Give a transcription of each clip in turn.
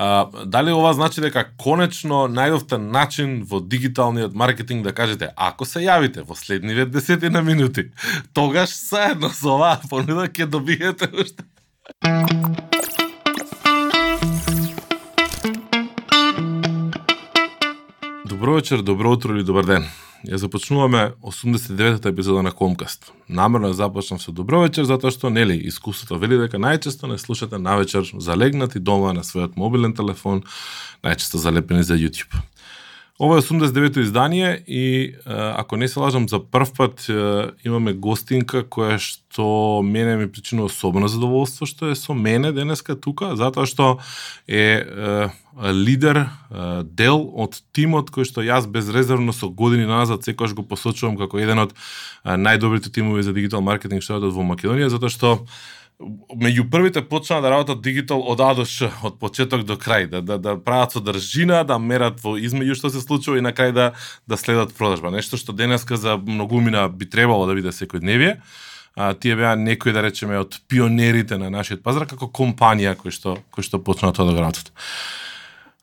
А, дали ова значи дека конечно најдовте начин во дигиталниот маркетинг да кажете ако се јавите во следниве десетина минути, тогаш заедно со оваа понуда ќе добиете уште Добро вечер, добро утро или добар ден. Ја започнуваме 89-та епизода на Комкаст. Намерно да започнав со добро вечер, затоа што, нели, искуството вели дека најчесто не слушате навечер залегнати дома на својот мобилен телефон, најчесто залепени за YouTube. Ова е 89-то издание и ако не се лажам за прв пат имаме гостинка која што мене ми причинува особено задоволство што е со мене денеска тука, затоа што е, е лидер, е, дел од тимот кој што јас безрезервно со години назад секогаш го посочувам како еден од најдобрите тимови за дигитал маркетинг што во Македонија, затоа што меѓу првите почнаа да работат дигитал од А до Ш, од почеток до крај, да, да, да прават содржина, да мерат во измеѓу што се случува и на крај да, да следат продажба. Нешто што денеска за многумина би требало да биде секојдневие. А, тие беа некои, да речеме, од пионерите на нашиот пазар, како компанија кој што, кој што почнаа тоа да го работат.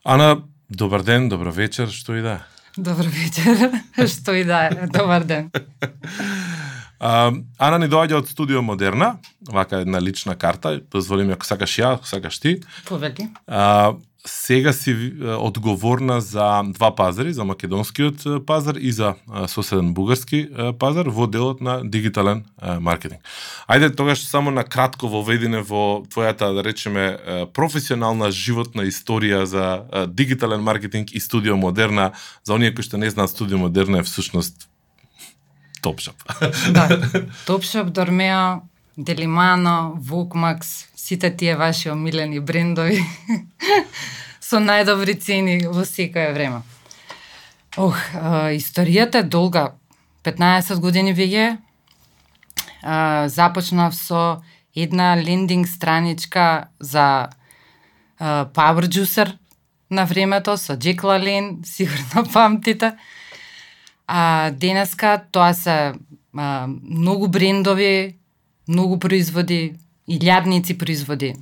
Ана, добар ден, добро вечер, што и да Добро вечер, што и да добар ден. А, Ана ни доаѓа од студио Модерна, вака една лична карта, дозволи ми ако сакаш ја, ако сакаш ти. Повели. А, сега си одговорна за два пазари, за македонскиот пазар и за соседен бугарски пазар во делот на дигитален маркетинг. Ајде тогаш само на кратко воведине во твојата да речеме професионална животна историја за дигитален маркетинг и студио Модерна. За оние кои што не знаат студио Модерна е всушност Топшоп. да, Топшоп, Дормео, Делимано, Вукмакс, сите тие ваши омилени брендови со најдобри цени во секое време. Ох, историјата е долга. 15 години веќе започнав со една лендинг страничка за Power Juicer на времето со Джек Лален, сигурно памтите. А денеска тоа се а, многу брендови, многу производи, и илјадници производи,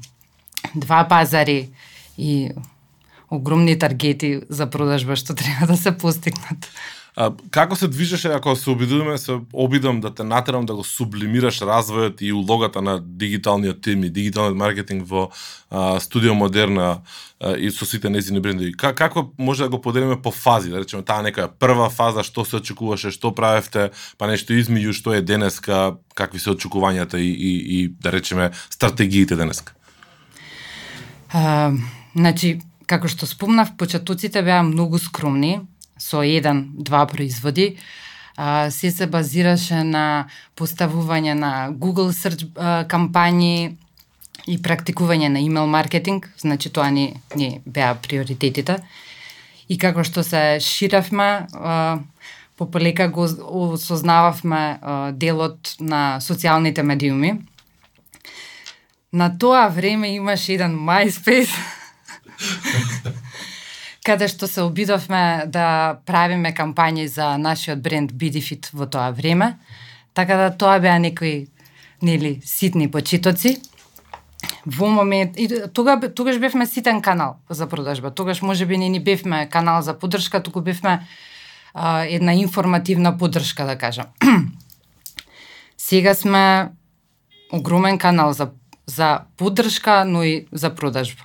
два пазари и огромни таргети за продажба што треба да се постигнат. А, како се движеше ако се обидуваме се обидам да те натерам да го сублимираш развојот и улогата на дигиталниот тим и дигиталниот маркетинг во а, студио Модерна а, и со сите незини брендови. Как, како може да го поделиме по фази, да речеме таа некоја прва фаза што се очекуваше, што правевте, па нешто измеѓу што е денеска, какви се очекувањата и, и, и да речеме стратегиите денеска? А, значи, како што спомнав, почетоците беа многу скромни, со еден, два производи, а, се се базираше на поставување на Google Search а, кампањи и практикување на имейл маркетинг, значи тоа ни, ни беа приоритетите. И како што се ширавме, а, пополека го осознававме делот на социјалните медиуми. На тоа време имаше еден MySpace каде што се обидовме да правиме кампањи за нашиот бренд Bidifit во тоа време. Така да тоа беа некои нели ситни почитоци. Во момент и тога тогаш бевме ситен канал за продажба. Тогаш можеби не ни бевме канал за поддршка, туку бевме а, една информативна поддршка да кажам. Сега сме огромен канал за за поддршка, но и за продажба.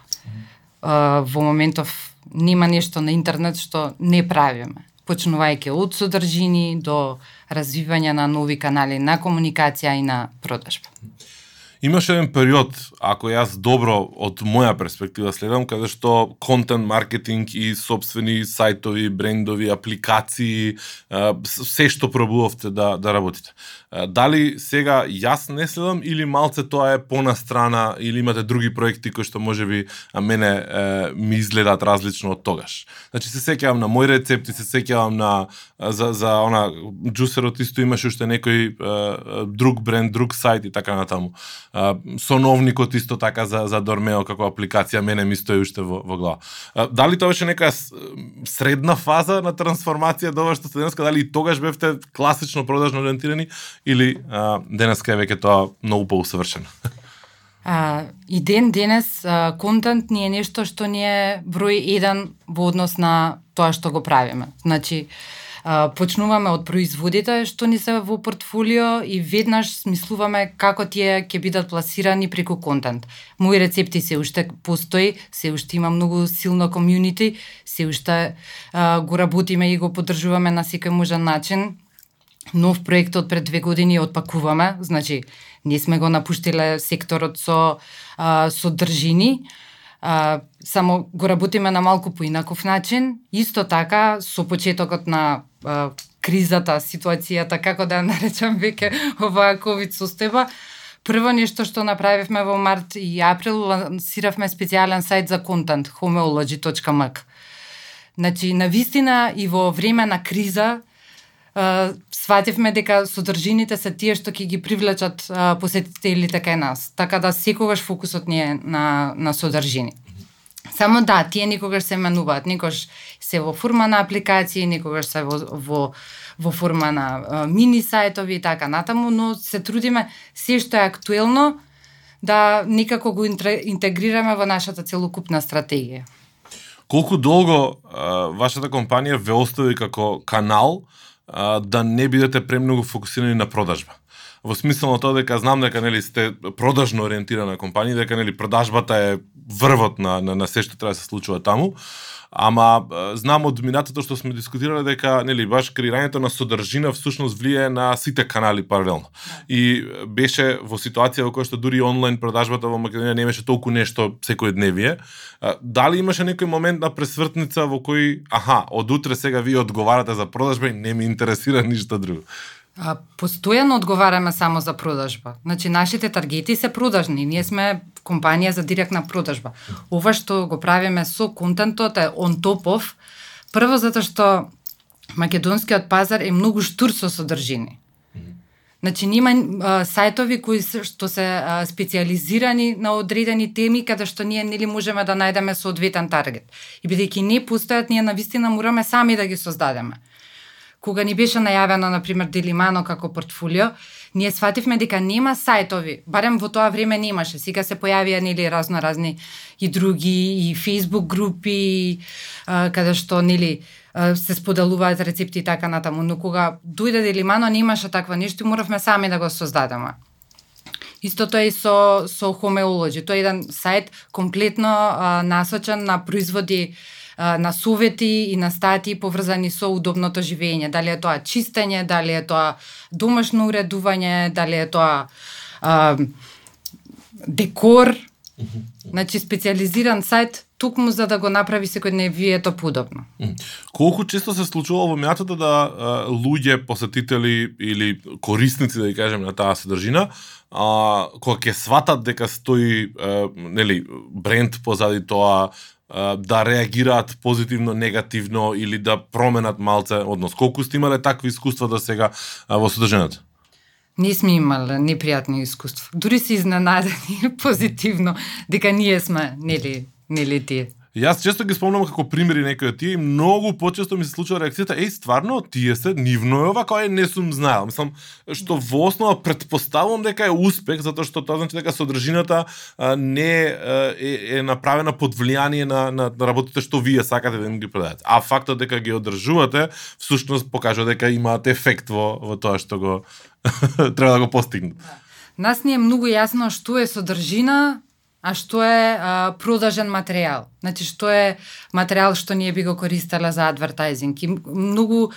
А, во моментов нема нешто на интернет што не правиме. Почнувајќи од содржини до развивање на нови канали на комуникација и на продажба. Имаше еден период, ако јас добро од моја перспектива следам, каде што контент маркетинг и собствени сајтови, брендови, апликации, се што пробувавте да, да работите. Дали сега јас не следам или малце тоа е понастрана или имате други проекти кои што може би мене ми изгледаат различно од тогаш. Значи се сеќавам на мои рецепти, се сеќавам на за за она джусерот исто имаше уште некој друг бренд, друг сајт и така натаму соновникот исто така за за Дормео како апликација мене ми стои уште во, во глава. Дали тоа беше нека средна фаза на трансформација до ова што се денеска, дали и тогаш бевте класично продажно ориентирани или а, денеска е веќе тоа многу поусовршено? А, и ден денес а, контент ни е нешто што ни е број еден во однос на тоа што го правиме. Значи, а, почнуваме од производите што ни се во портфолио и веднаш смислуваме како тие ќе бидат пласирани преку контент. Мои рецепти се уште постои, се уште има многу силно комјунити, се уште а, го работиме и го поддржуваме на секој можен начин. Нов проект од пред две години отпакуваме, значи не сме го напуштиле секторот со а, содржини, а, само го работиме на малку поинаков начин. Исто така, со почетокот на а, кризата, ситуацијата, како да наречам веќе оваа ковид состојба, Прво нешто што направивме во март и април, лансиравме специјален сајт за контент, homeology.mk. Значи, на вистина и во време на криза, свативме дека содржините се тие што ќе ги привлечат посетителите кај нас. Така да секогаш фокусот ни е на, на содржини. Само да, тие никогаш се менуваат, никогаш се во форма на апликации, никогаш се во, во, во форма на а, мини сајтови и така натаму, но се трудиме се што е актуелно да никако го интегрираме во нашата целокупна стратегија. Колку долго а, вашата компанија ве остави како канал а, да не бидете премногу фокусирани на продажба. Во смисла на тоа дека знам дека нели сте продажно ориентирана компанија, дека нели продажбата е врвот на, на, на се што треба да се случува таму, ама знам од минатото што сме дискутирале дека нели баш креирањето на содржина всушност влие на сите канали паралелно. И беше во ситуација во која што дури онлайн продажбата во Македонија не беше толку нешто секојдневие. Дали имаше некој момент на пресвртница во кој аха, од утре сега вие одговарате за продажба и не ми интересира ништо друго? А, постојано одговараме само за продажба. Значи, нашите таргети се продажни. Ние сме компанија за директна продажба. Ова што го правиме со контентот е он топов. прво затоа што македонскиот пазар е многу штур со содржини. Значи, нема а, сајтови кои се, што се а, специализирани на одредени теми, каде што ние нели можеме да најдеме соодветен таргет. И бидејќи не постојат, ние на вистина мораме сами да ги создадеме кога ни беше најавено, на пример, Делимано како портфолио, ние свативме дека нема сајтови, барем во тоа време немаше. Сега се појавија нели разно разни и други и Facebook групи а, каде што нели се споделуваат рецепти и така натаму, но кога дојде Делимано немаше таква нешто и моравме сами да го создадеме. Истото е и со со Homeology. Тоа е еден сајт комплетно а, насочен на производи на совети и на стати поврзани со удобното живење. Дали е тоа чистење, дали е тоа домашно уредување, дали е тоа а, декор. Значи специализиран сајт тукму за да го направи секојдневието подобно. Колку често се случува во меатото да а, луѓе, посетители или корисници, да ги кажем, на таа содржина, а, кога ќе сватат дека стои а, нели бренд позади тоа, да реагираат позитивно, негативно или да променат малце однос. Колку сте имале такви искуства до сега во содржината? Не сме имале непријатни искуства. Дури се изненадени позитивно дека ние сме нели нели тие. Јас често ги спомнам како примери некои од тие и многу почесто ми се случува реакцијата, еј стварно тие се нивно е ова кој не сум знаел. Мислам што во основа предпоставувам дека е успех затоа што тоа значи дека содржината а, не е, е направена под влијание на, на, на работите што вие сакате да им ги продадете. А фактот дека ги одржувате всушност покажува дека имаат ефект во во тоа што го треба да го постигнат. Да. Нас не е многу јасно што е содржина, а што е а, продажен материјал. Значи, што е материјал што ние би го користеле за адвертайзинг. И многу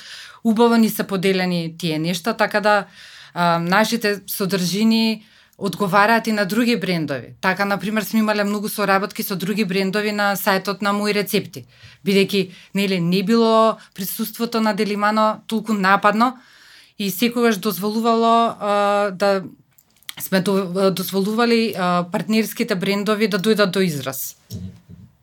убаво ни се поделени тие нешта, така да а, нашите содржини одговараат и на други брендови. Така, например, сме имале многу соработки со други брендови на сајтот на мои рецепти. Бидејќи, нели, не било присуството на Делимано толку нападно и секогаш дозволувало а, да сме дозволували партнерските брендови да дојдат до израз.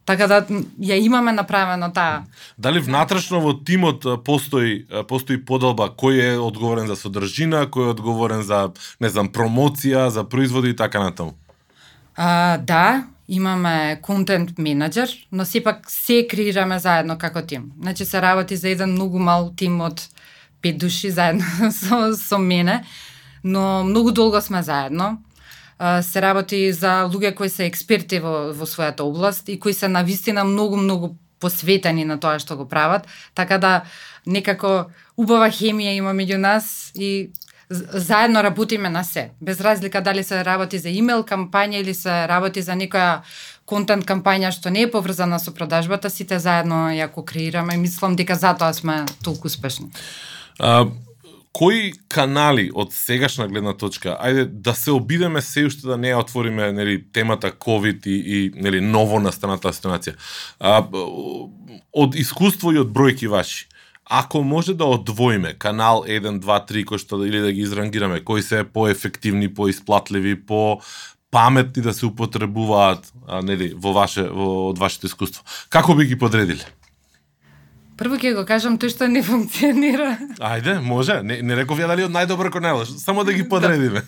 Така да ја имаме направено таа. Дали внатрешно во тимот постои постои поделба кој е одговорен за содржина, кој е одговорен за не знам промоција, за производи и така натаму? А, да, имаме контент менеджер, но сепак се креираме заедно како тим. Значи се работи за еден многу мал тим од пет души заедно со, со мене но многу долго сме заедно. се работи за луѓе кои се експерти во, во својата област и кои се навистина многу, многу посветени на тоа што го прават, така да некако убава хемија има меѓу нас и заедно работиме на се. Без разлика дали се работи за имейл кампања или се работи за некоја контент кампања што не е поврзана со продажбата, сите заедно ја ко креираме и мислам дека затоа сме толку успешни. А, кои канали од сегашна гледна точка, ајде да се обидеме се уште да не ја отвориме нели темата COVID и, и нели ново настаната ситуација. А, од искуство и од бројки ваши, ако може да одвоиме канал 1, 2, 3 кој што да, или да ги изрангираме, кои се поефективни, поисплатливи, по паметни да се употребуваат а, нели во ваше во од вашето искуство. Како би ги подредиле? Прво ќе го кажам тој што не функционира. Ајде, може. Не, не реков ја дали од најдобро кон најлош. Само да ги подредиме.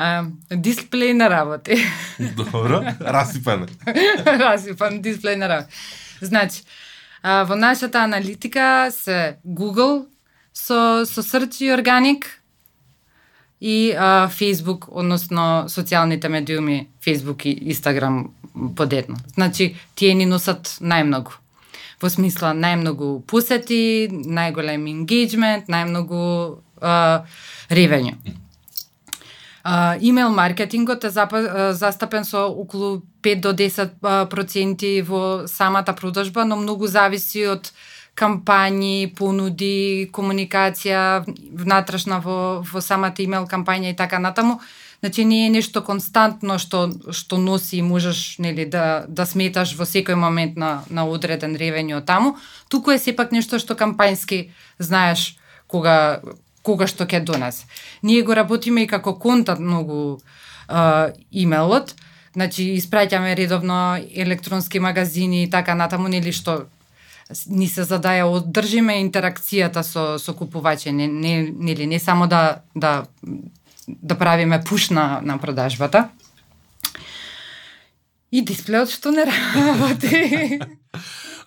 А, дисплеј на работи. Добро, расипан. расипан дисплеј на работи. Значи, а, во нашата аналитика се Google со, со Search и Organic и а, Facebook, односно социјалните медиуми Facebook и Instagram подетно. Значи, тие ни носат најмногу во смисла најмногу посети, најголем engagement, најмногу uh, ревењу. Uh, имейл маркетингот е застапен со околу 5 до 10 проценти во самата продажба, но многу зависи од кампањи, понуди, комуникација внатрешна во, во самата имейл кампања и така натаму. Значи не е нешто константно што што носи и можеш нели да да сметаш во секој момент на на одреден ревењу таму, туку е сепак нешто што кампањски знаеш кога кога што ќе донесе. Ние го работиме и како контакт многу а, имейлот, значи испраќаме редовно електронски магазини и така натаму нели што ни се за да ја одржиме интеракцијата со со купувачи, не не нели не само да да да правиме пуш на, на продажбата. И дисплеот што не работи.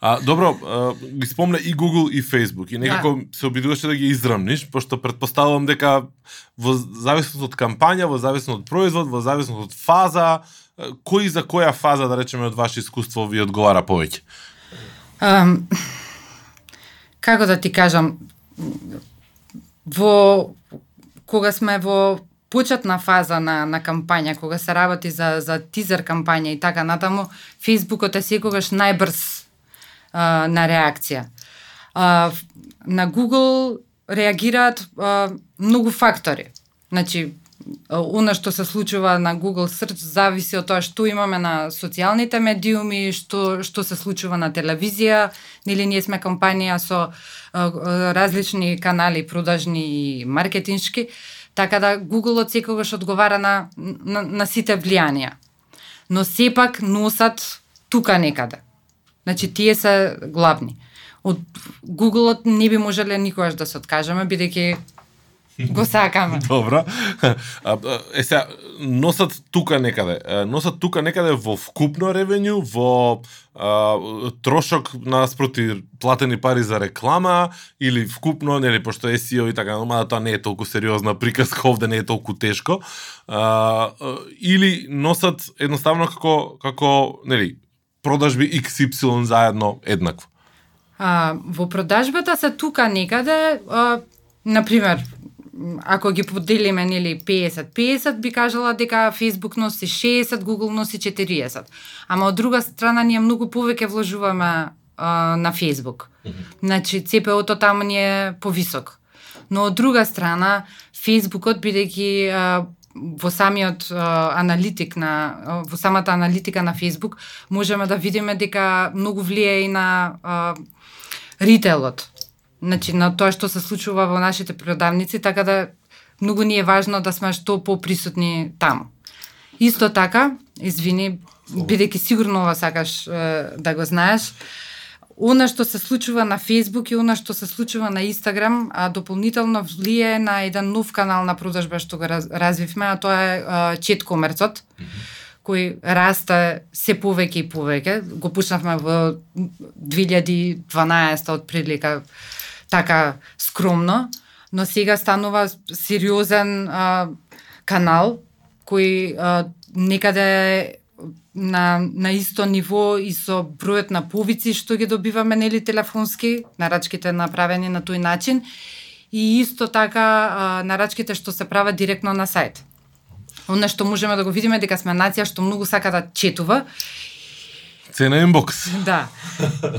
А, добро, а, ги спомна и Google и Facebook и некако да. се обидуваше да ги израмниш, пошто предпоставувам дека во зависност од кампања, во зависност од производ, во зависност од фаза, кој за која фаза, да речеме, од ваше искуство ви одговара повеќе? Um, како да ти кажам, во кога сме во почетна фаза на, на кампања, кога се работи за, за тизер кампања и така натаму, Фейсбукот е секогаш најбрз а, на реакција. А, на Google реагираат а, многу фактори. Значи, она што се случува на Google Search зависи од тоа што имаме на социјалните медиуми, што што се случува на телевизија, нели ние сме компанија со а, различни канали продажни и маркетиншки. Така да Google секогаш одговара на, на, на сите влијанија. Но сепак носат тука некаде. Значи тие се главни. Од Google не би можеле никогаш да се откажеме, бидејќи го сакаме. Добро. Е сега, носат тука некаде. Носат тука некаде во вкупно ревењу, во а, трошок наспроти платени пари за реклама или вкупно, нели, пошто SEO и така, но тоа не е толку сериозна приказка, овде не е толку тешко. А, или носат едноставно како, како нели, продажби XY заедно еднакво. А, во продажбата се тука некаде, а, например, ако ги поделиме нели 50-50 би кажала дека Facebook носи 60, Google носи 40. Ама од друга страна ние многу повеќе вложуваме а, на Facebook. Значи CPO-то таму ни е повисок. Но од друга страна Фейсбукот бидејќи во самиот а, аналитик на во самата аналитика на Facebook можеме да видиме дека многу влие и на а, ритейлот значи на тоа што се случува во нашите продавници, така да многу ни е важно да сме што поприсутни таму. Исто така, извини, бидејќи сигурно ова сакаш е, да го знаеш, она што се случува на Facebook и она што се случува на Instagram, а дополнително влие на еден нов канал на продажба што го раз, развивме, а тоа е чет комерцот, кој расте се повеќе и повеќе. Го пушнавме во 2012 од прилика така скромно, но сега станува сериозен а, канал кој а, некаде на, на исто ниво и со бројот на повици што ги добиваме нели телефонски, нарачките направени на тој начин и исто така а, нарачките што се прават директно на сајт. Оно што можеме да го видиме дека сме нација што многу сака да четува. Цена инбокс. Да.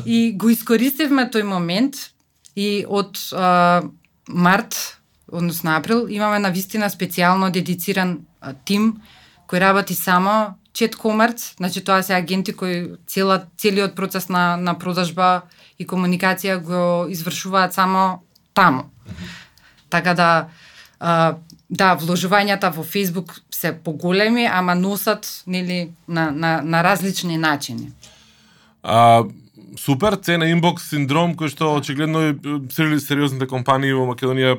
И го искористивме тој момент и од а, март, односно април, имаме на вистина специјално дедициран а, тим кој работи само чет комерц, значи тоа се агенти кои цела, целиот процес на, на продажба и комуникација го извршуваат само таму. Така да, а, да, вложувањата во Facebook се поголеми, ама носат нели на, на, на различни начини. А, супер, цена инбокс синдром кој што очигледно сили сериозните компании во Македонија,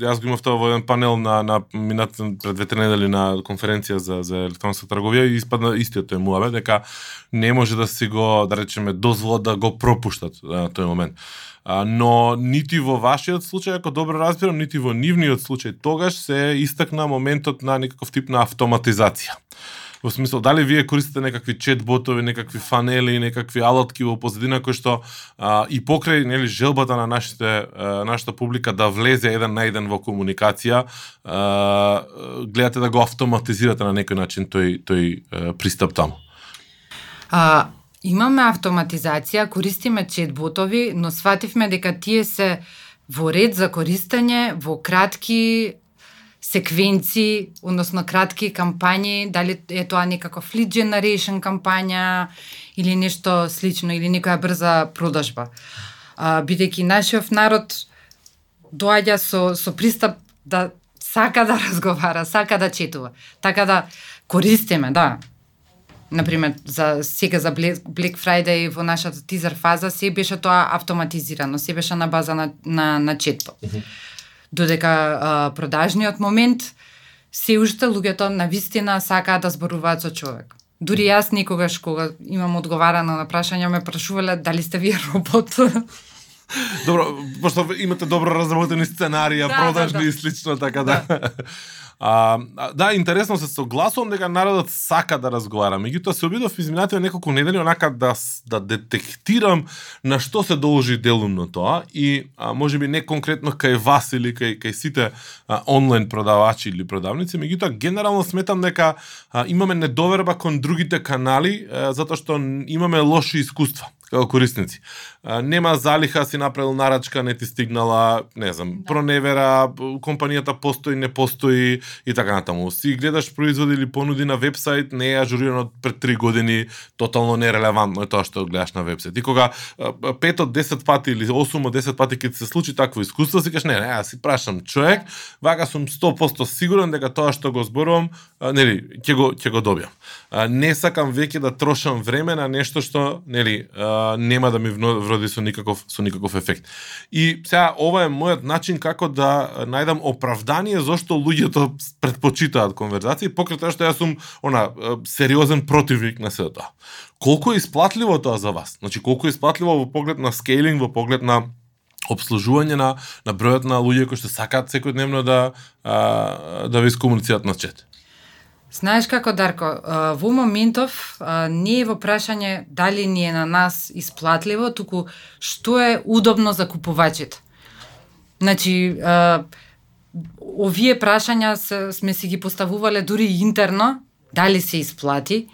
јас го имав тоа во еден панел на на минат пред две недели на конференција за за електронска трговија и испадна истиот тој муаве дека не може да си го да речеме дозволат да го пропуштат на тој момент. А, но нити во вашиот случај, ако добро разбирам, нити во нивниот случај, тогаш се истакна моментот на некаков тип на автоматизација. Во смисла, дали вие користите некакви чатботови, некакви фанели, некакви алатки во позадина кои што а, и покрај нели желбата на нашите а, нашата публика да влезе еден на еден во комуникација, а, гледате да го автоматизирате на некој начин тој тој а, пристап таму. А, Имаме автоматизација, користиме чатботови, но свативме дека тие се во ред за користење во кратки секвенци, односно кратки кампањи, дали е тоа некаков lead generation кампања или нешто слично или некоја брза продажба. А, бидејќи нашиот народ доаѓа со со пристап да сака да разговара, сака да четува. Така да користиме, да, например, за сега за Black Friday во нашата тизер фаза се беше тоа автоматизирано, се беше на база на на, на четбот. Mm -hmm. Додека а, продажниот момент се уште луѓето на вистина сакаат да зборуваат со човек. Дури јас никогаш кога имам одговарано на прашања ме прашувале дали сте вие робот. Добро, пошто имате добро разработени сценарија, да, продажни да, да. и слично, така да. да. А, да, интересно се согласувам дека народот сака да разговара. Меѓутоа се обидов изминативе неколку недели онака да да детектирам на што се должи делумно тоа и а, можеби не конкретно кај вас или кај кај сите а, онлайн продавачи или продавници, меѓутоа генерално сметам дека а, имаме недоверба кон другите канали а, затоа што имаме лоши искуства корисници. А, нема залиха, си направил нарачка, не ти стигнала, не знам, да. проневера, компанијата постои, не постои и така натаму. Си гледаш производи или понуди на вебсайт, не е ажурирано пред 3 години, тотално нерелевантно е тоа што гледаш на вебсайт. И кога 5 од 10 пати или 8 од 10 пати ќе се случи такво искуство, си кажеш не, не, јас си прашам човек, вака сум 100% сигурен дека тоа што го зборувам, нели, ќе го ќе го добиам. Не сакам веќе да трошам време на нешто што, нели, нема да ми вроди со никаков со никаков ефект. И сега ова е мојот начин како да најдам оправдание зошто луѓето предпочитаат конверзации, покрај тоа што јас сум она сериозен противник на сето тоа. Колку е исплатливо тоа за вас? Значи колку е исплатливо во поглед на скейлинг, во поглед на обслужување на на бројот на луѓе кои што сакаат секојдневно да а, да ви искомуницираат на чет. Знаеш како, Дарко, во моментов не е во прашање дали ни е на нас исплатливо, туку што е удобно за купувачите. Значи, овие прашања сме си ги поставувале дури интерно, дали се исплати.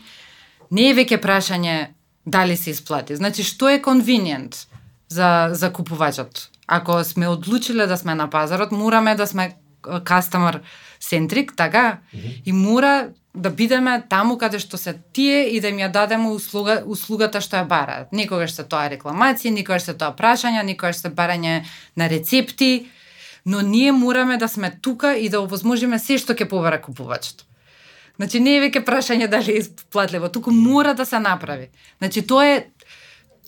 Не е веќе прашање дали се исплати. Значи, што е конвиниент за, за купувачот? Ако сме одлучиле да сме на пазарот, мораме да сме customer центрик, така? Mm -hmm. И мора да бидеме таму каде што се тие и да им ја дадеме услуга, услугата што ја бараат. Никогаш се тоа рекламација, никогаш се тоа прашања, никогаш се барање на рецепти, но ние мораме да сме тука и да овозможиме се што ќе побара купувачот. Значи не е веќе прашање дали е платливо, туку мора да се направи. Значи тоа е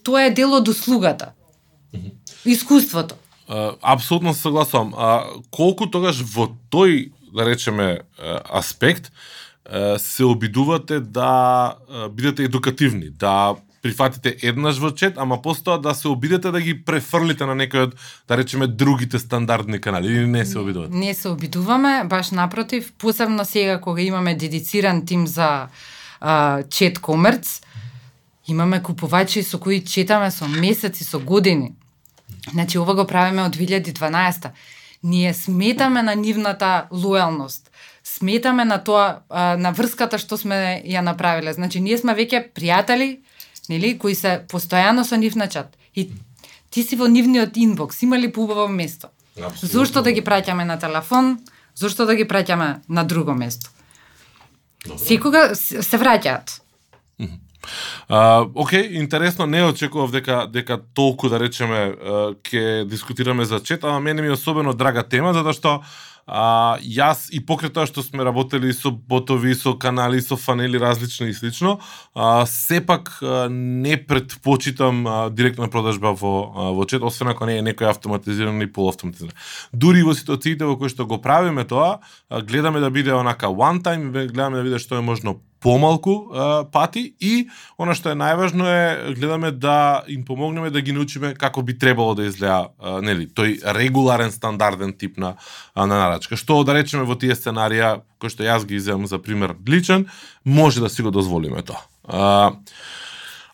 тоа е дел од услугата. Искуството. Апсолутно се согласувам. А колку тогаш во тој да речеме аспект се обидувате да бидете едукативни, да прифатите еднаш во чет, ама постоа да се обидете да ги префрлите на некој од, да речеме, другите стандардни канали, или не се обидувате? Не се обидуваме, баш напротив, посебно сега кога имаме дедициран тим за а, чет комерц, имаме купувачи со кои четаме со месеци, со години. Значи, ова го правиме од 2012 Ние сметаме на нивната лојалност сметаме на тоа, на врската што сме ја направиле. Значи, ние сме веќе пријатели, нели, кои се постојано со нив на чат. И ти си во нивниот инбокс, има ли поубаво место? Абсолютно. Зошто да ги праќаме на телефон? Зошто да ги праќаме на друго место? Добре. Секога се враќаат. А, окей, интересно, не очекував дека дека толку да речеме ќе дискутираме за чет, ама мене ми е особено драга тема затоа што А, јас и покрај тоа што сме работели со ботови, со канали, со фанели различни и слично, а, сепак а, не предпочитам а, директна продажба во а, во чет, освен ако не е некој автоматизиран или полуавтоматизиран. Дури во ситуациите во кои што го правиме тоа, а, гледаме да биде онака one time, гледаме да биде што е можно помалку а, пати. И она што е најважно е гледаме да им помогнеме да ги научиме како би требало да изгледа нели тој регуларен стандарден тип на на нарачка. Што да речеме во тие сценарија кои што јас ги земам за пример личен може да си го дозволиме тоа. А,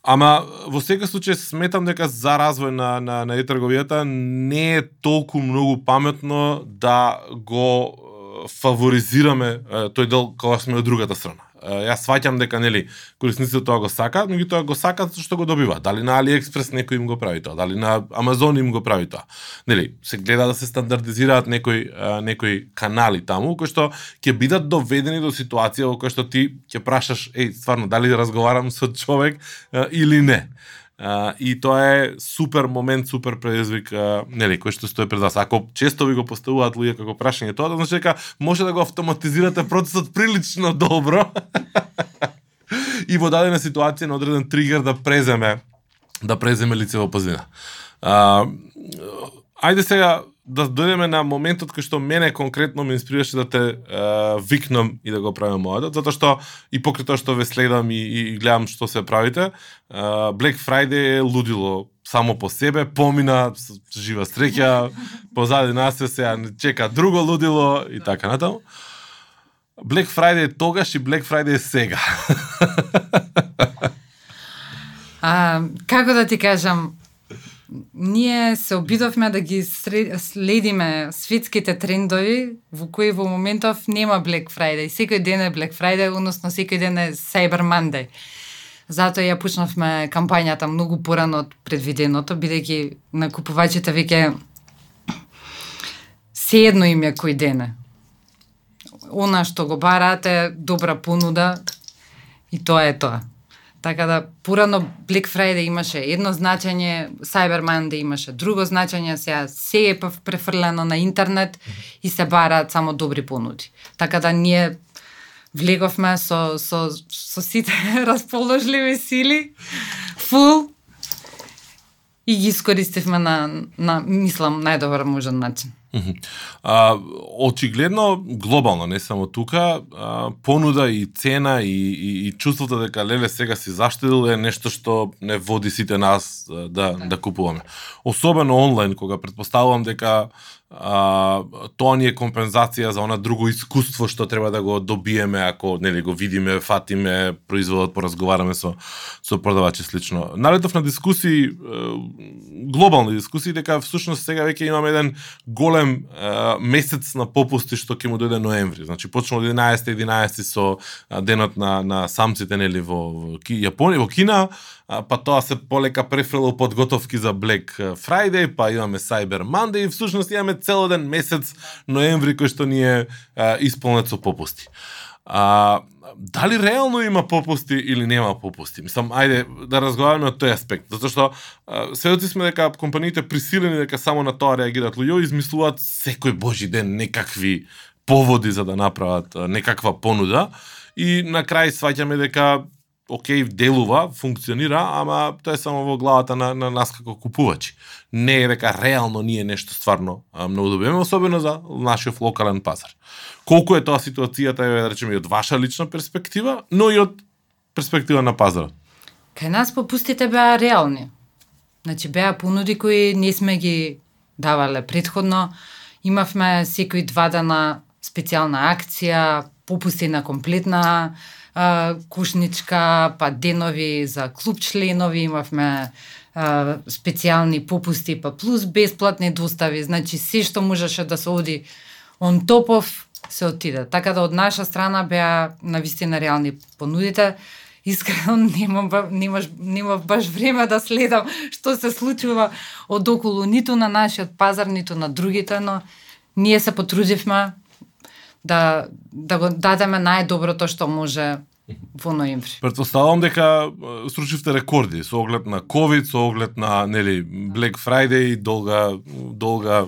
Ама во секој случај сметам дека за развој на на на трговијата не е толку многу паметно да го фаворизираме тој дел кога сме од другата страна јас сваќам дека нели корисниците тоа го сакаат, но ги тоа го сакаат зашто што го добива. Дали на AliExpress некој им го прави тоа, дали на Amazon им го прави тоа. Нели, се гледа да се стандардизираат некои некои канали таму кои што ќе бидат доведени до ситуација во која што ти ќе прашаш, еј, стварно дали да разговарам со човек или не. Uh, и тоа е супер момент, супер предизвик, uh, нели, кој што стои пред вас. Ако често ви го поставуваат луѓе како прашање тоа, да значи дека може да го автоматизирате процесот прилично добро. и во дадена ситуација на одреден тригер да преземе да преземе лице во позина. Uh, ајде сега да дојдеме на моментот кој што мене конкретно ме инспирираше да те е, викнам и да го правам мојот, затоа што и покрај тоа што ве следам и, и гледам што се правите, е, Black Friday е лудило само по себе, помина жива среќа, позади нас се сега чека друго лудило и така натаму. Black Friday е тогаш и Black Friday е сега. а, како да ти кажам, ние се обидовме да ги следиме светските трендови во кои во моментов нема Black Friday. Секој ден е Black Friday, односно секој ден е Cyber Monday. Затоа ја почнавме кампањата многу порано од предвиденото, бидејќи на купувачите веќе се едно им е кој ден е. Она што го барате добра понуда и тоа е тоа. Така да порано Black Friday имаше едно значење, Cyber Monday имаше друго значење, сега се е префрлено на интернет и се бараат само добри понуди. Така да ние влеговме со со со сите расположливи сили, фул и ги искористивме на на мислам најдобар можен начин. А, очигледно, глобално, не само тука, а, понуда и цена и, и, и чувството дека леле сега си заштедил е нешто што не води сите нас да, да купуваме. Особено онлайн, кога предпоставувам дека а, тоа ни е компензација за она друго искуство што треба да го добиеме ако нели го видиме, фатиме производот, поразговараме со со продавачи слично. Налетов на дискусии глобални дискусии дека всушност сега веќе имаме еден голем а, месец на попусти што ќе му дојде ноември. Значи почнува од 11 11 со денот на на самците нели во, во Јапонија, во Кина, па тоа се полека префрло подготовки за Black Friday, па имаме Cyber Monday и всушност имаме цел ден месец ноември кој што ни е исполнет со попусти. А, дали реално има попусти или нема попусти? Мислам, ајде да разговараме од тој аспект, затоа што сведоци сме дека компаниите присилени дека само на тоа реагираат луѓе измислуваат секој божи ден некакви поводи за да направат некаква понуда и на крај сваќаме дека окей, делува, функционира, ама тоа е само во главата на, на нас како купувачи. Не е дека реално ние нешто стварно а, многу да добиваме, особено за нашиот локален пазар. Колку е тоа ситуацијата, е, да речеме, и од ваша лична перспектива, но и од перспектива на пазарот? кај нас попустите беа реални. Значи беа понуди кои не сме ги давале предходно. Имавме секој два дана специјална акција, попусти на комплетна а, кушничка, па денови за клуб членови, имавме а, специјални попусти, па плюс бесплатни достави, значи се што можеше да се оди он топов се отиде. Така да од наша страна беа на вистина реални понудите. Искрено немам, немаш, немав баш време да следам што се случува од околу ниту на нашиот пазар, ниту на другите, но ние се потрудивме да, да го дадеме најдоброто што може во ноември. Претпоставувам дека стручивте рекорди со оглед на ковид, со оглед на нели Black Friday, долга долга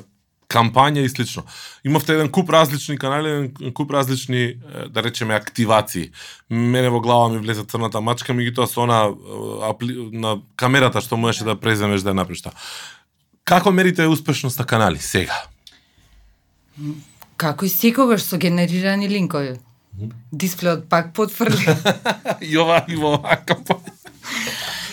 кампања и слично. Имавте еден куп различни канали, еден куп различни, да речеме, активации. Мене во глава ми влезе црната мачка, тоа со она на камерата што можеше да преземеш да напришта. Како мерите успешноста канали сега? Како и секогаш со генерирани линкови. Дисплеот пак потврди. и ова и во оваа кампања.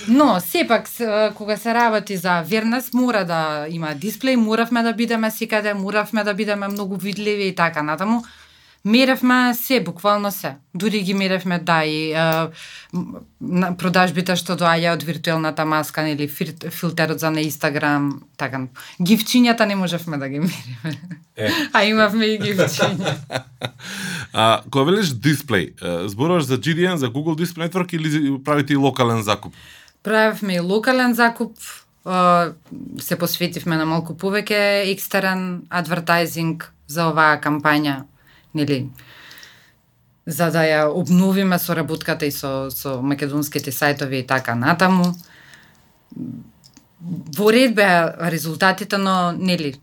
Но, сепак, кога се работи за верност, мора да има дисплеј, моравме да бидеме секаде, моравме да бидеме многу видливи и така натаму. Меревме се, буквално се. Дури ги меревме да и е, продажбите што доаѓа од виртуелната маска или филтерот за на Инстаграм, така. Гивчињата не можевме да ги мериме. Е. А имавме и гивчиња. а, кога велиш дисплеј, зборуваш за GDN, за Google Display Network или правите и локален закуп? Правевме и локален закуп, се посветивме на малку повеќе екстерен адвертайзинг за оваа кампања нели, за да ја обновиме соработката и со, со македонските сајтови и така натаму. Во ред беа резултатите, но нели,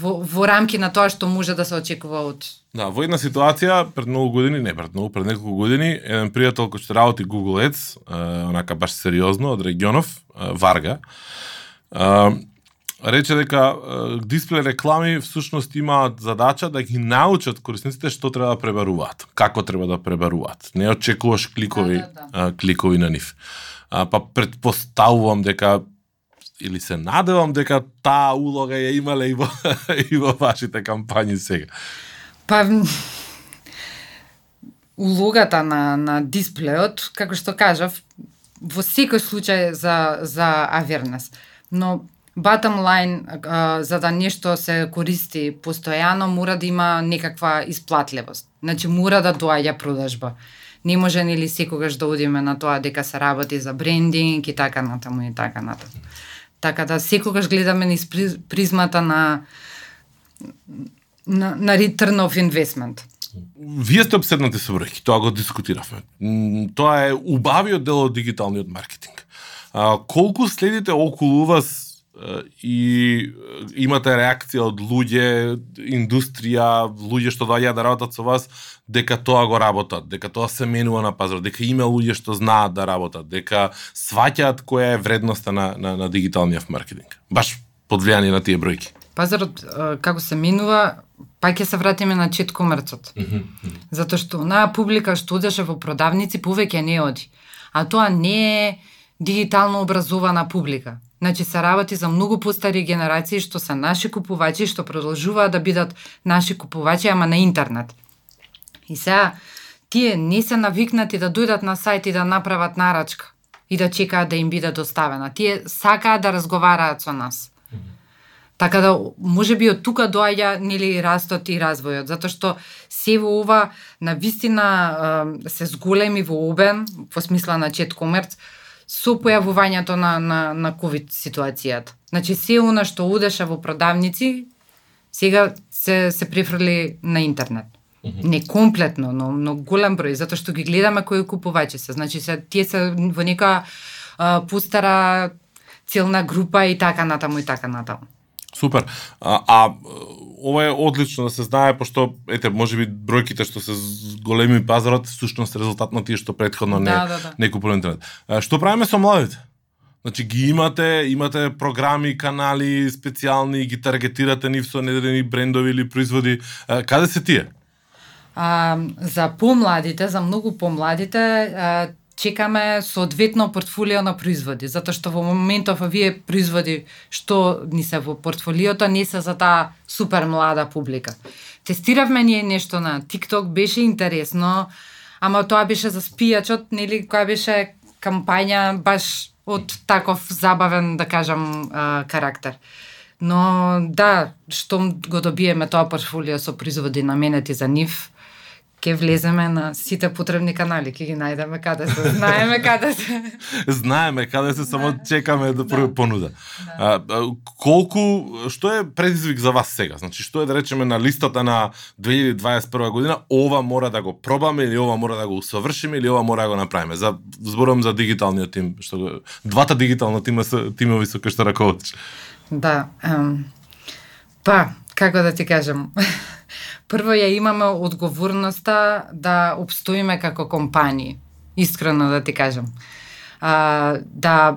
во, во рамки на тоа што може да се очекува од Да, во една ситуација пред многу години, не пред многу, пред неколку години, еден пријател кој што работи Google Ads, е, онака баш сериозно од регионов, е, Варга, е, рече дека дисплеј реклами всушност имаат задача да ги научат корисниците што треба да пребаруваат, како треба да пребаруваат. Не очекуваш кликови да, да, да. кликови на нив. А, па предпоставувам дека или се надевам дека таа улога ја имале и во, и во вашите кампањи сега. Па улогата на на дисплеот, како што кажав, во секој случај за за авернес. Но bottom line, а, за да нешто се користи постојано, мора да има некаква исплатливост. Значи, мора да доаѓа продажба. Не може нели секогаш да одиме на тоа дека се работи за брендинг и така натаму и така натаму. Така да секогаш гледаме низ призмата на на, на return of investment. Вие сте обседнати со бројки, тоа го дискутиравме. Тоа е убавиот дел од дигиталниот маркетинг. А, колку следите околу вас и имате реакција од луѓе, индустрија, луѓе што доаѓаат да работат со вас, дека тоа го работат, дека тоа се менува на пазар, дека има луѓе што знаат да работат, дека сваќаат која е вредноста на, на, на дигиталниот маркетинг. Баш под влијание на тие бројки. Пазарот, како се менува, па ќе се вратиме на чет комерцот. Затоа што онаа публика што одеше во продавници повеќе не оди. А тоа не е дигитално образована публика. Значи се работи за многу постари генерации што се наши купувачи, што продолжуваат да бидат наши купувачи, ама на интернет. И сега, тие не се навикнати да дојдат на сајт и да направат нарачка и да чекаат да им биде доставена. Тие сакаат да разговараат со нас. Така да, може би од тука доаѓа нели растот и развојот, затоа што се во ова на вистина се зголеми во обем, во смисла на чет комерц, со појавувањето на, на, на COVID ситуацијата. Значи, се она што удеше во продавници, сега се, се префрли на интернет. Mm -hmm. Не комплетно, но, но голем број, затоа што ги гледаме кои купувачи се. Значи, се, тие се во нека а, пустара целна група и така натаму и така натаму. Супер. А, а ова е одлично да се знае, пошто, ете, може би бројките што се големи пазарот, сушност резултат на тие што предходно не, да, да, да. не купува интернет. А, што правиме со младите? Значи ги имате, имате програми, канали специјални, ги таргетирате нив со недени брендови или производи. А, каде се тие? А, за помладите, за многу помладите, а, чекаме соодветно портфолио на производи, затоа што во моментов овие производи што ни се во портфолиото не се за таа супер млада публика. Тестиравме ние нешто на TikTok, беше интересно, ама тоа беше за спијачот, нели, која беше кампања баш од таков забавен, да кажам, карактер. Но да, што го добиеме тоа портфолио со производи наменети за нив, ќе влеземе на сите потребни канали, ќе ги најдеме каде се, знаеме каде се. знаеме каде се, само да. чекаме да, да. понуда. Да. А, колку, што е предизвик за вас сега? Значи, што е да речеме на листата на 2021 година, ова мора да го пробаме или ова мора да го усовршиме или ова мора да го направиме? За зборувам за дигиталниот тим, што двата дигитални тима се тимови со кои што раководиш. Да. Um, па, како да ти кажам, прво ја имаме одговорноста да обстоиме како компании, искрено да ти кажам. А, да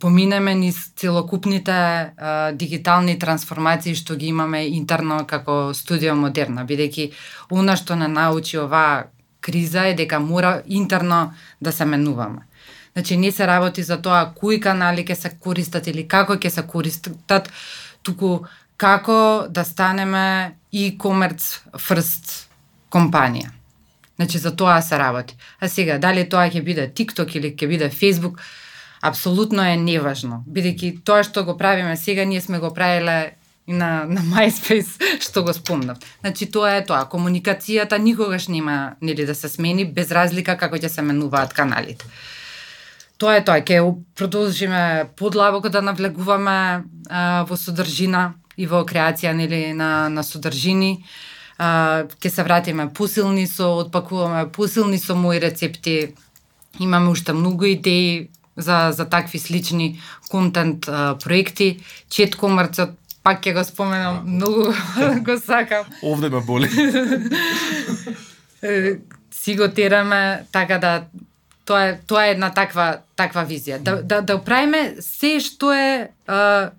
поминеме низ целокупните а, дигитални трансформации што ги имаме интерно како студио модерна, бидејќи она што не научи оваа криза е дека мора интерно да се менуваме. Значи не се работи за тоа кои канали ќе се користат или како ќе се користат, туку како да станеме и комерц фрст компанија. Значи за тоа се работи. А сега дали тоа ќе биде TikTok или ќе биде Facebook, апсолутно е неважно, бидејќи тоа што го правиме сега ние сме го правиле и на, на MySpace, што го спомнав. Значи, тоа е тоа. Комуникацијата никогаш нема нели да се смени, без разлика како ќе се менуваат каналите. Тоа е тоа. Ке продолжиме подлабоко да навлегуваме а, во содржина и во креација нели на на содржини. А, ке се вратиме посилни со отпакуваме посилни со мои рецепти. Имаме уште многу идеи за за такви слични контент а, проекти. Чет комарцот пак ќе го споменам, многу го сакам. Овде ме боли. си го тераме така да тоа е тоа е една таква таква визија. Да да да правиме се што е а,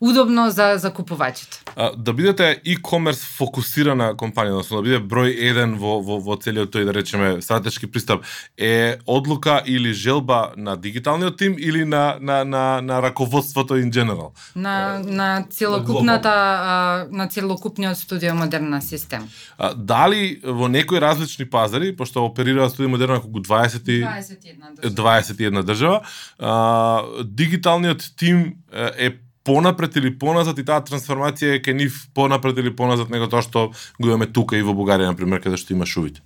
удобно за за купувачите. А, да бидете e-commerce фокусирана компанија, односно да биде број еден во, во, во целиот тој, да речеме, стратешки пристап, е одлука или желба на дигиталниот тим или на, на, на, на раководството in general? На, на целокупната, а, на целокупниот студио модерна систем. А, дали во некои различни пазари, пошто оперира студио модерна колку 20 21 држава, 21 држава а, дигиталниот тим е понапред или поназад и таа трансформација е ке нив понапред или поназад него тоа што го имаме тука и во Бугарија, например, каде што има шувите?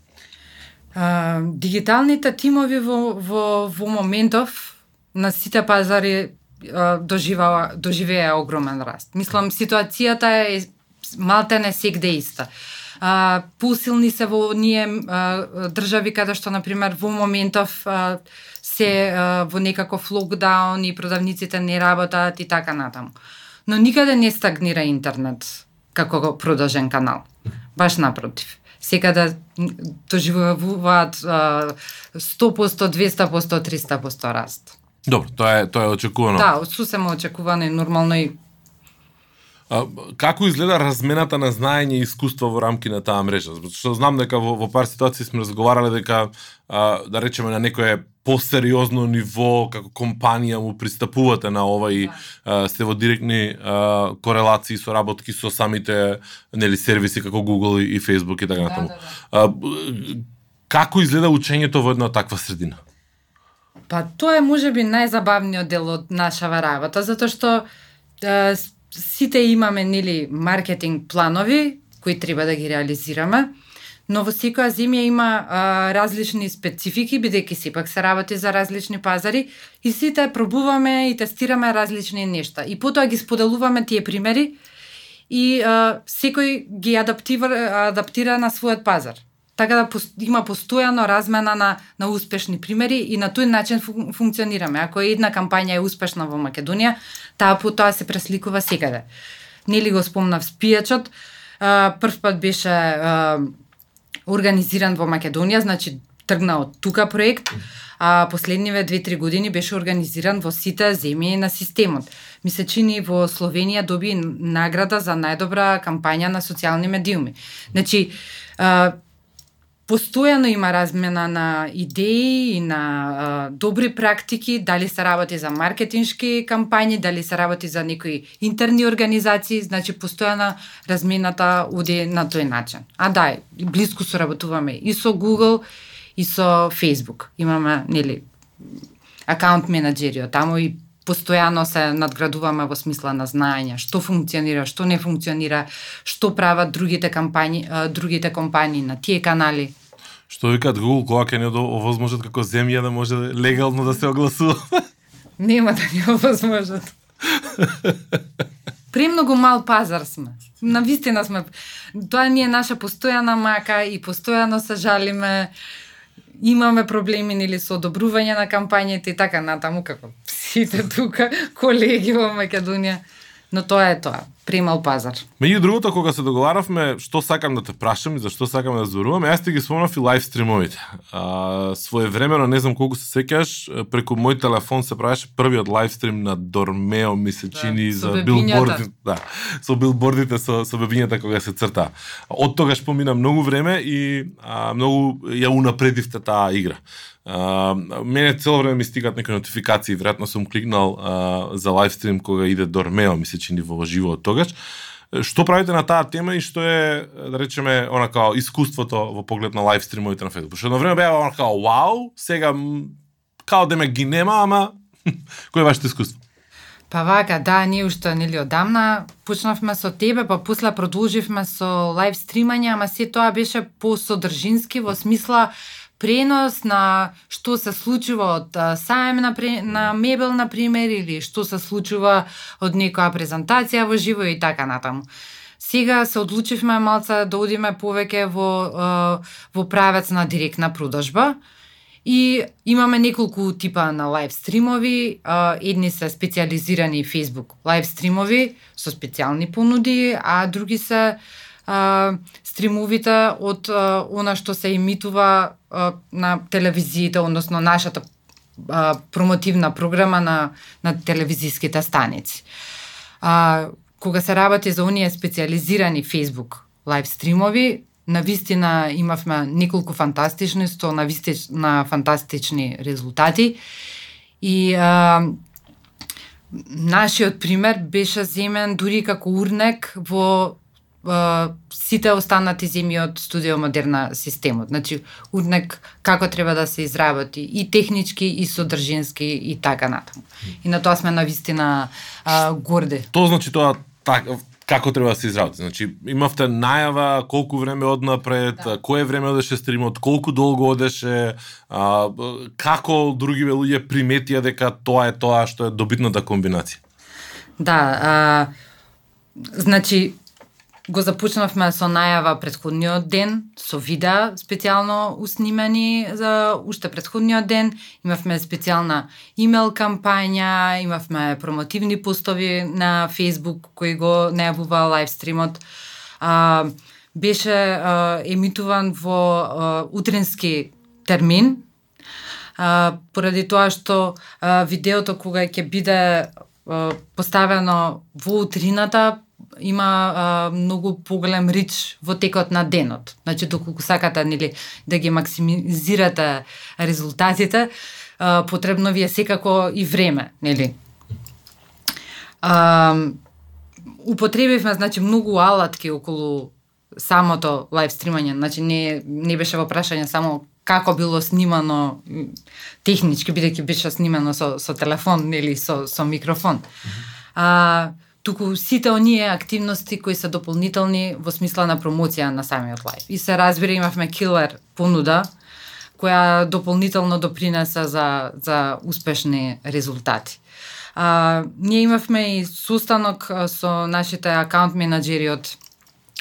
А, дигиталните тимови во, во, во моментов на сите пазари доживава доживеа огромен раст. Мислам ситуацијата е малте не сегде иста а, посилни се во ние а, држави каде што на пример во моментов а, се а, во некаков локдаун и продавниците не работат и така натаму. Но никаде не стагнира интернет како продолжен канал. Баш напротив. Секаде доживуваат 100%, 200%, 300% раст. Добро, тоа е тоа е очекувано. Да, сусема очекувано и нормално и А, како изгледа размената на знаење и искуство во рамки на таа мрежа? Што знам дека во, во пар ситуации сме разговарале дека а, да речеме на некое посериозно ниво како компанија му пристапувате на ова и а, сте во директни а, корелации со работки со самите нели сервиси како Google и Facebook и така да, натаму. Да, да. како изгледа учењето во една таква средина? Па тоа е можеби најзабавниот дел од нашава работа затоа што сите имаме нели маркетинг планови кои треба да ги реализираме, но во секоја земја има а, различни специфики, бидејќи сепак се работи за различни пазари и сите пробуваме и тестираме различни нешта. И потоа ги споделуваме тие примери и а, секој ги адаптира, адаптира на својот пазар така да има постојано размена на, на успешни примери и на тој начин функционираме. Ако една кампања е успешна во Македонија, таа потоа се пресликува секаде. Нели го спомнав спијачот, прв пат беше организиран во Македонија, значи тргна од тука проект, а последниве 2-3 години беше организиран во сите земји на системот. Ми се чини во Словенија доби награда за најдобра кампања на социјални медиуми. Значи, а, постојано има размена на идеи и на а, добри практики, дали се работи за маркетиншки кампањи, дали се работи за некои интерни организации, значи постојана размената оди на тој начин. А да, блиску соработуваме и со Google и со Facebook. Имаме, нели, акаунт менеджери таму и постојано се надградуваме во смисла на знаење, што функционира, што не функционира, што прават другите кампањи, другите компании на тие канали. Што викаат Google кога ќе не овозможат како земја да може легално да се огласува? Нема да ни овозможат. Премногу мал пазар сме. На вистина сме. Тоа ни е наша постојана мака и постојано се жалиме имаме проблеми нели со одобрување на кампањите и така натаму како сите тука колеги во Македонија. Но тоа е тоа, примал пазар. Меѓу другото, кога се договаравме што сакам да те прашам и за што сакам да зборувам, јас ти ги спомнав и лайв стримовите. А, своевремено, не знам колку се сеќаш, преку мој телефон се правеше првиот лайв стрим на Дормео, ми се чини да, за билбордите, да, со билбордите со со бебињата кога се црта. Од тогаш помина многу време и а, многу ја унапредивте таа игра. А, мене цело време ми стигат некои нотификации, веројатно сум кликнал а, за лајвстрим кога иде Дормео, ми се чини во живо од тогаш. Што правите на таа тема и што е, да речеме, она као искуството во поглед на лайвстримовите на Facebook? Што едно време беа она као вау, сега као да ме ги нема, ама кој е вашето искуство? Па вака, да, ние уште нели одамна почнавме со тебе, па после продолживме со лајв стримање, ама се тоа беше по содржински во смисла пренос на што се случува од сајм на, на мебел, на пример, или што се случува од некоја презентација во живо и така натаму. Сега се одлучивме малца да одиме повеќе во, во правец на директна продажба. И имаме неколку типа на лайв стримови, едни се специализирани Facebook лайв стримови со специјални понуди, а други се а, стримовите од а, она што се имитува а, на телевизиите, односно нашата а, промотивна програма на, на телевизиските станици. А, кога се работи за оние специализирани Facebook лайв стримови, на вистина имавме неколку фантастични, сто на вистина фантастични резултати. И а, нашиот пример беше земен дури како урнек во сите останати земји од студио модерна системот. Значи, урнек како треба да се изработи и технички и содржински и така натаму. И на тоа сме на вистина а, горди. Тоа значи тоа так, како треба да се изработи. Значи, имавте најава колку време однапред, да. кое време одеше стримот, колку долго одеше, а, како други луѓе приметија дека тоа е тоа што е добитната комбинација. Да, а, значи го започнавме со најава предходниот ден, со видеа специјално уснимани за уште предходниот ден. Имавме специјална имейл кампања, имавме промотивни постови на Facebook кои го најавува лајвстримот. А, беше а, емитуван во а, утренски термин, а, поради тоа што а, видеото кога ќе биде а, поставено во утрината има а, многу поголем рич во текот на денот. Значи, доколку сакате нели, да ги максимизирате резултатите, а, потребно ви е секако и време, нели? А, употребивме значи многу алатки околу самото лайв стримање, значи не не беше во прашање само како било снимано технички бидејќи беше снимано со со телефон или со со микрофон. Mm -hmm. А туку сите оние активности кои се дополнителни во смисла на промоција на самиот лайф. И се разбира имавме килер понуда која дополнително допринеса за за успешни резултати. А, ние имавме и состанок со нашите акаунт менеджери од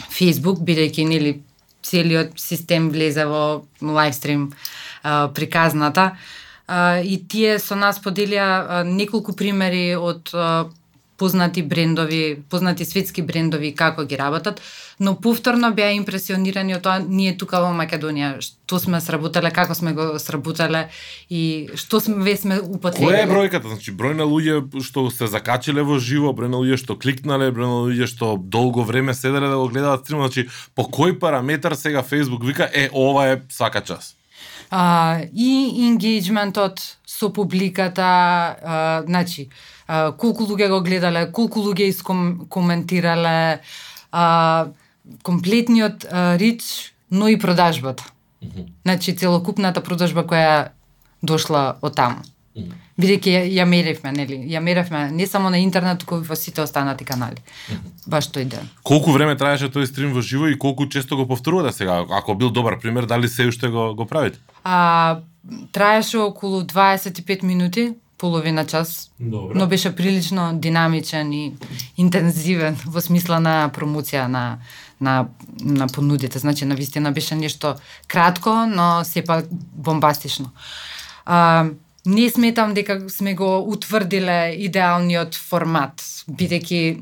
Facebook, бидејќи нели целиот систем влезе во лайвстрим приказната. А, и тие со нас поделија неколку примери од познати брендови, познати светски брендови како ги работат, но повторно беа импресионирани од тоа ние тука во Македонија што сме сработале, како сме го сработале и што сме ве сме употребили. Која е бројката? Значи број на луѓе што се закачиле во живо, број на луѓе што кликнале, број на луѓе што долго време седеле да го гледаат стримот, значи по кој параметар сега Facebook вика е ова е свака час? а, и енгејджментот со публиката, а, значи, а, колку луѓе го гледале, колку луѓе искоментирале, а, комплетниот а, рич, но и продажбата. Mm -hmm. Значи, целокупната продажба која дошла од таму. Mm -hmm бидејќи ја, ја меревме, нели? Ја меревме не само на интернет, туку и во сите останати канали. Баш тој ден. Колку време траеше тој стрим во живо и колку често го повторувате сега? Ако бил добар пример, дали се уште го го правите? А траеше околу 25 минути, половина час. Добре. Но беше прилично динамичен и интензивен во смисла на промоција на на на понудите. Значи на вистина беше нешто кратко, но сепак бомбастично. А, не сметам дека сме го утврдиле идеалниот формат, бидејќи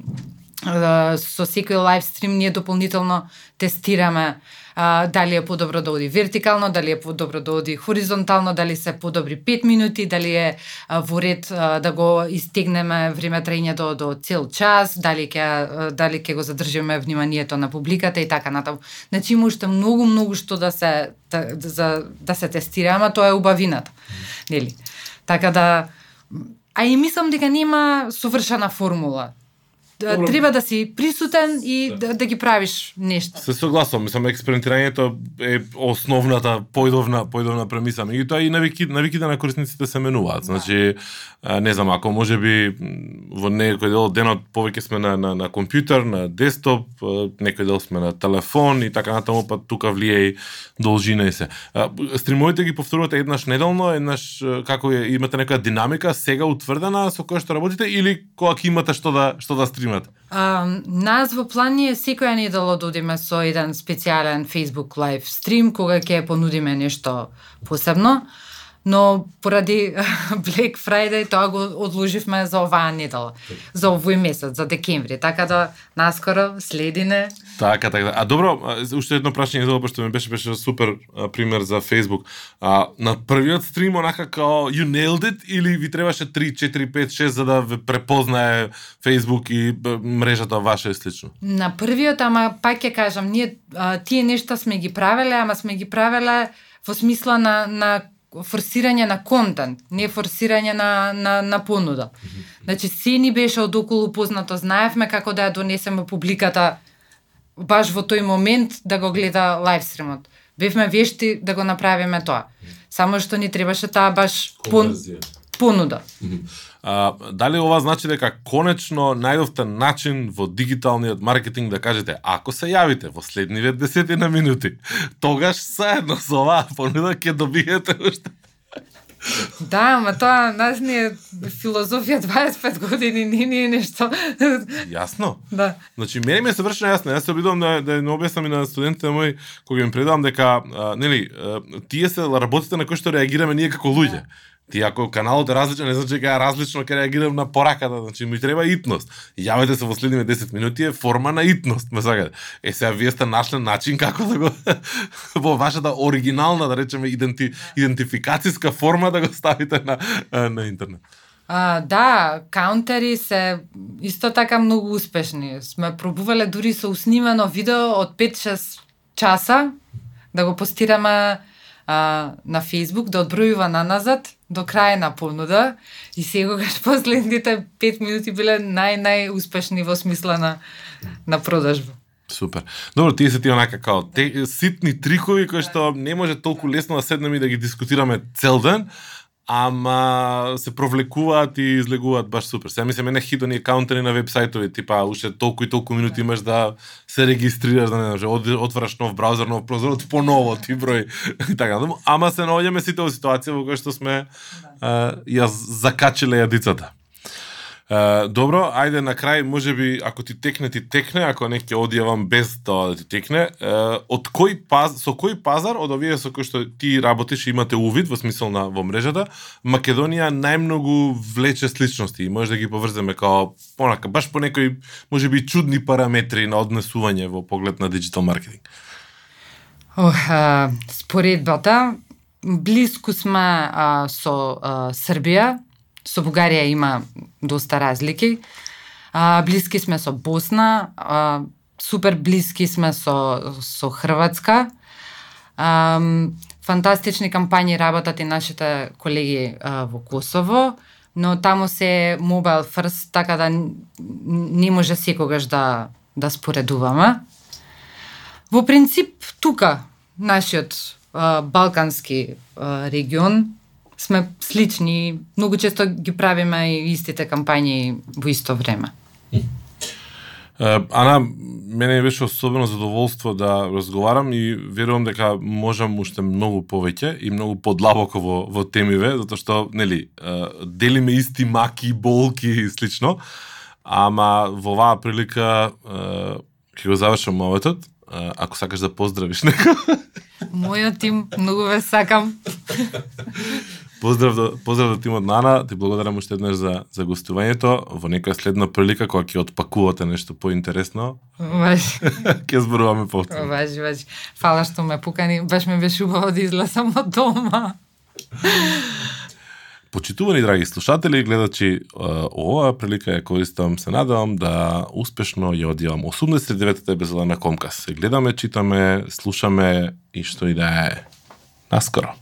со секој лайв стрим ние дополнително тестираме а, дали е подобро да оди вертикално, дали е подобро да оди хоризонтално, дали се подобри 5 минути, дали е а, во ред а, да го истегнеме време трајање до до цел час, дали ќе дали ќе го задржиме вниманието на публиката и така натаму. Значи има уште многу многу што да се да, за да се тестира, ама тоа е убавината. Нели? Така да а и мислам дека нема совршена формула. Добро. треба да си присутен и да, да ги правиш нешто. Се согласувам, мислам експериментирањето е основната појдовна појдовна премиса, меѓутоа и навики навиките на корисниците се менуваат. Да. Значи, не знам, ако може би во некој дел од денот повеќе сме на на на компјутер, на десктоп, некој дел сме на телефон и така натаму, па тука влие и должина и се. Стримовите ги повторувате еднаш неделно, еднаш како е, имате некоја динамика сега утврдена со која што работите или кога имате што да што да стримате имате? А, нас во план е секоја недела да одиме со еден специјален Facebook Live стрим кога ќе понудиме нешто посебно но поради Black Friday тоа го одложивме за оваа недела, за овој месец, за декември, така да наскоро следине. Така, така. А добро, уште едно прашање за што ми беше беше супер пример за Facebook. А, на првиот стрим онака као you nailed it или ви требаше 3, 4, 5, 6 за да ве препознае Facebook и мрежата ваша и слично? На првиот, ама пак ќе кажам, ние а, тие нешта сме ги правеле, ама сме ги правеле во смисла на на форсирање на контент, не форсирање на, на, на понуда. Значи, се ни беше од околу познато, знаевме како да ја донесеме публиката баш во тој момент да го гледа лайвстримот. Бевме вешти да го направиме тоа. Само што ни требаше таа баш пон... понуда. А, дали ова значи дека конечно најдовте начин во дигиталниот маркетинг да кажете ако се јавите во следниве десетина минути, тогаш заедно со оваа понуда ќе добиете уште Да, ама тоа нас не е филозофија 25 години, не ни е нешто. Јасно. Да. Значи, мене ми е совршено јасно. Јас се обидувам да, да не објаснам и на студентите мои, кога им предавам дека, а, нели, а, тие се работите на кои што реагираме ние како луѓе. Ти ако каналот е различен, не значи дека различно ќе реагирам на пораката, значи ми треба итност. Јавете се во следниве 10 минути е форма на итност, ме сакате. Е сега вие сте нашле начин како да го во вашата оригинална, да речеме, иденти, идентификацијска форма да го ставите на на интернет. А, да, каунтери се исто така многу успешни. Сме пробувале дури со уснимено видео од 5-6 часа да го постираме а, на Facebook, да одбројува на назад до крај на понуда и сегогаш последните 5 минути биле нај-најуспешни во смисла на, на продажба. Супер. Добро, тие се тие онака као те, ситни трикови кои што не може толку лесно да седнеме и да ги дискутираме цел ден, ама се провлекуваат и излегуваат баш супер. Сега ми се мене хит оние каунтери на вебсајтови, типа уште толку и толку минути имаш да се регистрираш, да не знам, отвараш нов браузер, нов прозор, поново ти број и така. Ама се наоѓаме сите во ситуација во која што сме да. ја закачиле јадицата. Uh, добро, ајде на крај, може би, ако ти текне, ти текне, ако не ќе одјавам без тоа да ти текне. Uh, од кој паз, со кој пазар од овие со кои што ти работиш и имате увид во смисол на во мрежата, Македонија најмногу влече сличности и може да ги поврземе као понака, баш по некои, може би, чудни параметри на однесување во поглед на диджитал маркетинг. Ох, uh, споредбата, блиску сме а, со а, Србија, со Бугарија има доста разлики. А, блиски сме со Босна, а, супер блиски сме со, со Хрватска. А, фантастични кампањи работат и нашите колеги а, во Косово, но таму се mobile first, така да не може секогаш да, да споредуваме. Во принцип, тука, нашиот а, балкански а, регион, сме слични, многу често ги правиме и истите кампањи во исто време. Ана, мене беше особено задоволство да разговарам и верувам дека можам уште многу повеќе и многу подлабоко во, во темиве, затоа што, нели, делиме исти маки, болки и слично, ама во оваа прилика ќе го завршам моветот, ако сакаш да поздравиш некој. Мојот тим, многу ве сакам. Поздрав до, поздрав до тимот Нана, ти благодарам уште еднаш за, за гостувањето. Во некоја следна прилика, кога ќе отпакувате нешто поинтересно, Важи, ќе зборуваме повторно. важи, важи. Фала што ме пукани, баш ме беше убаво да излезам од дома. Почитувани драги слушатели и гледачи, оваа прилика ја користам, се надевам да успешно ја одјавам 89-та епизода на Комкас. Се гледаме, читаме, слушаме и што и да е. Наскоро.